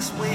This wavy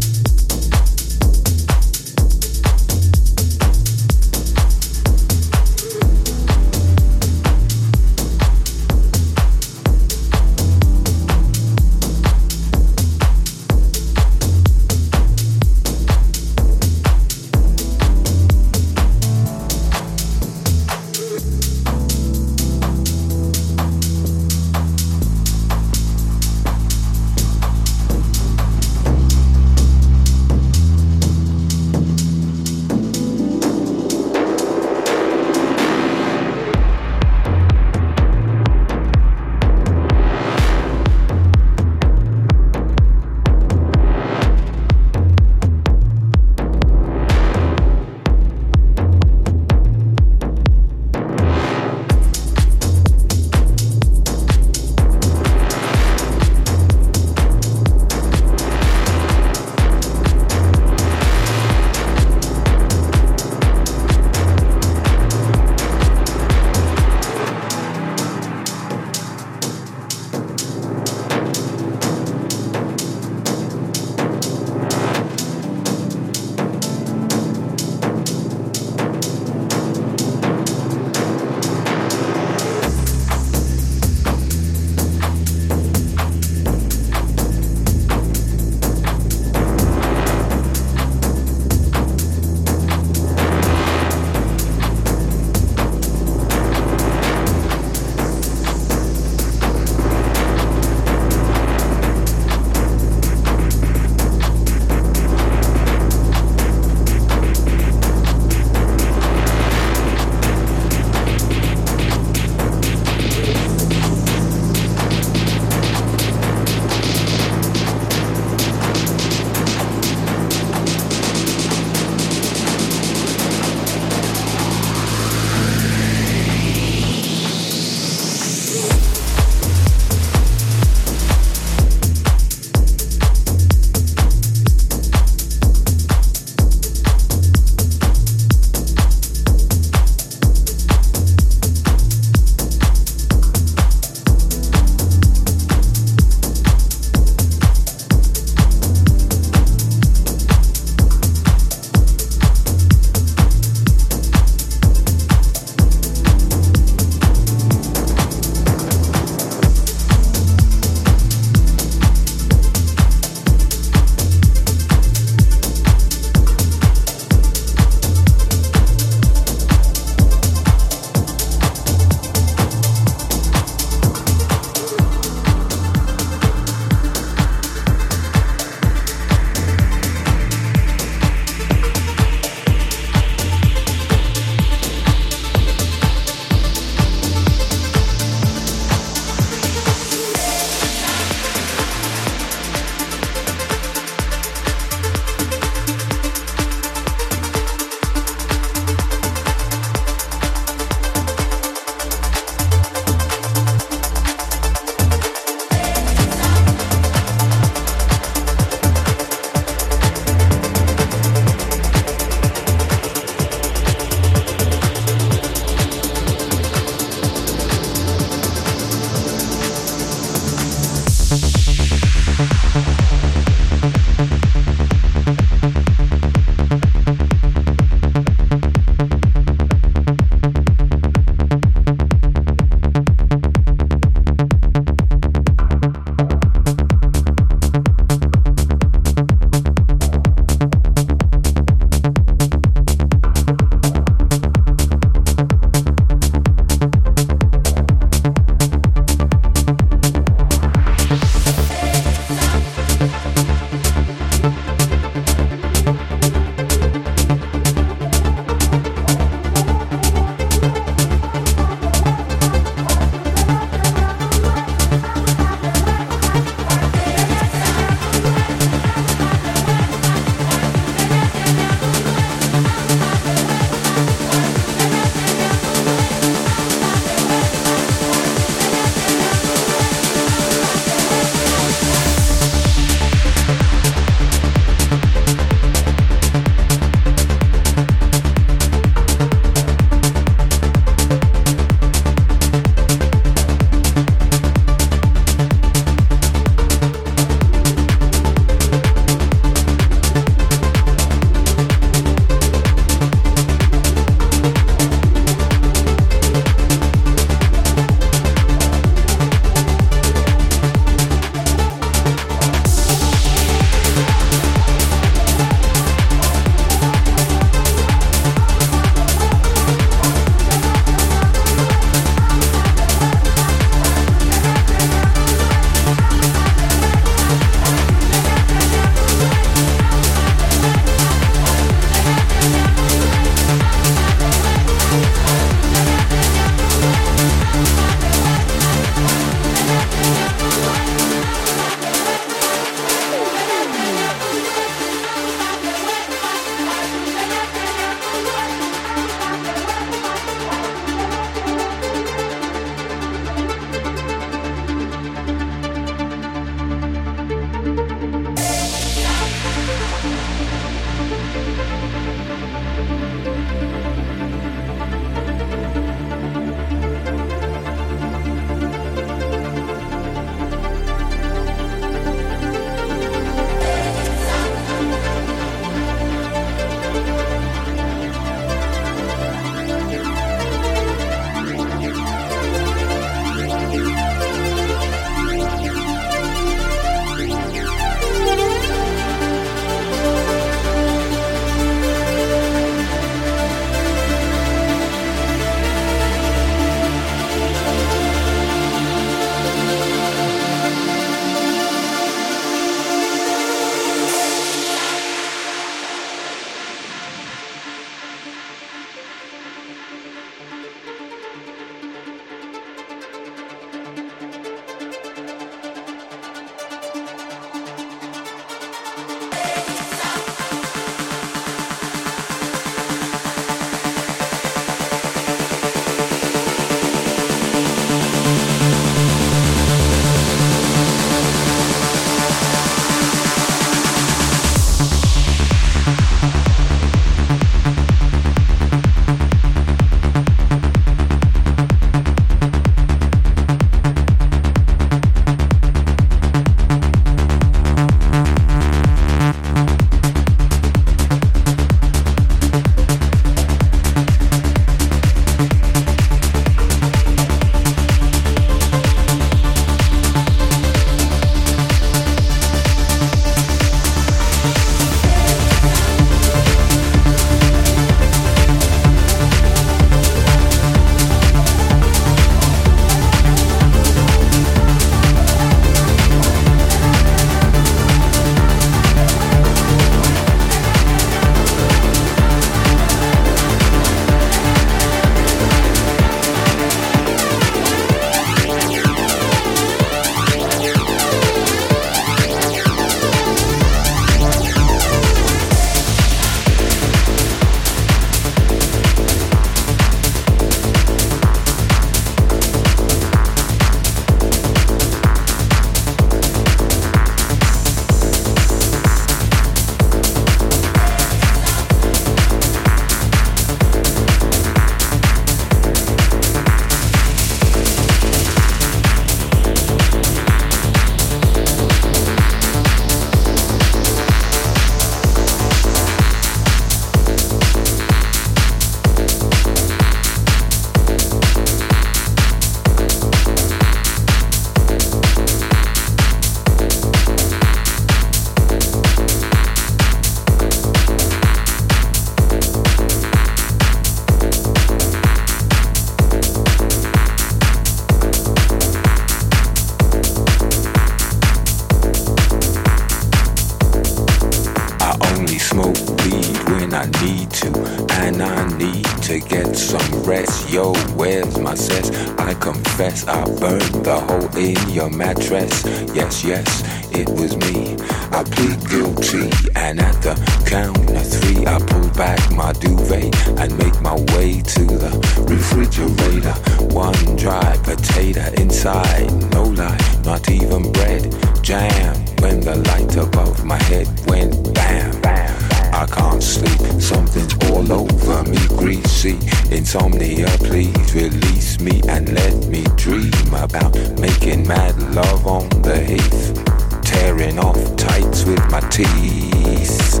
teeth.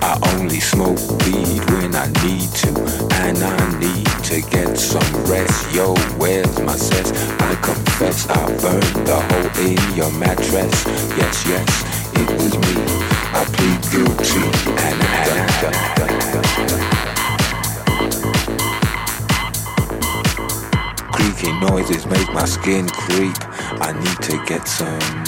I only smoke weed when I need to, and I need to get some rest. Yo, where's my sense? I confess I burned the hole in your mattress. Yes, yes, it was me. I plead guilty and Creaky noises make my skin creep. I need to get some.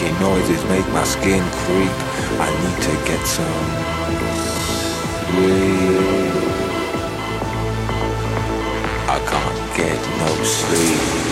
making noises make my skin creep. I need to get some sleep. I can't get no sleep.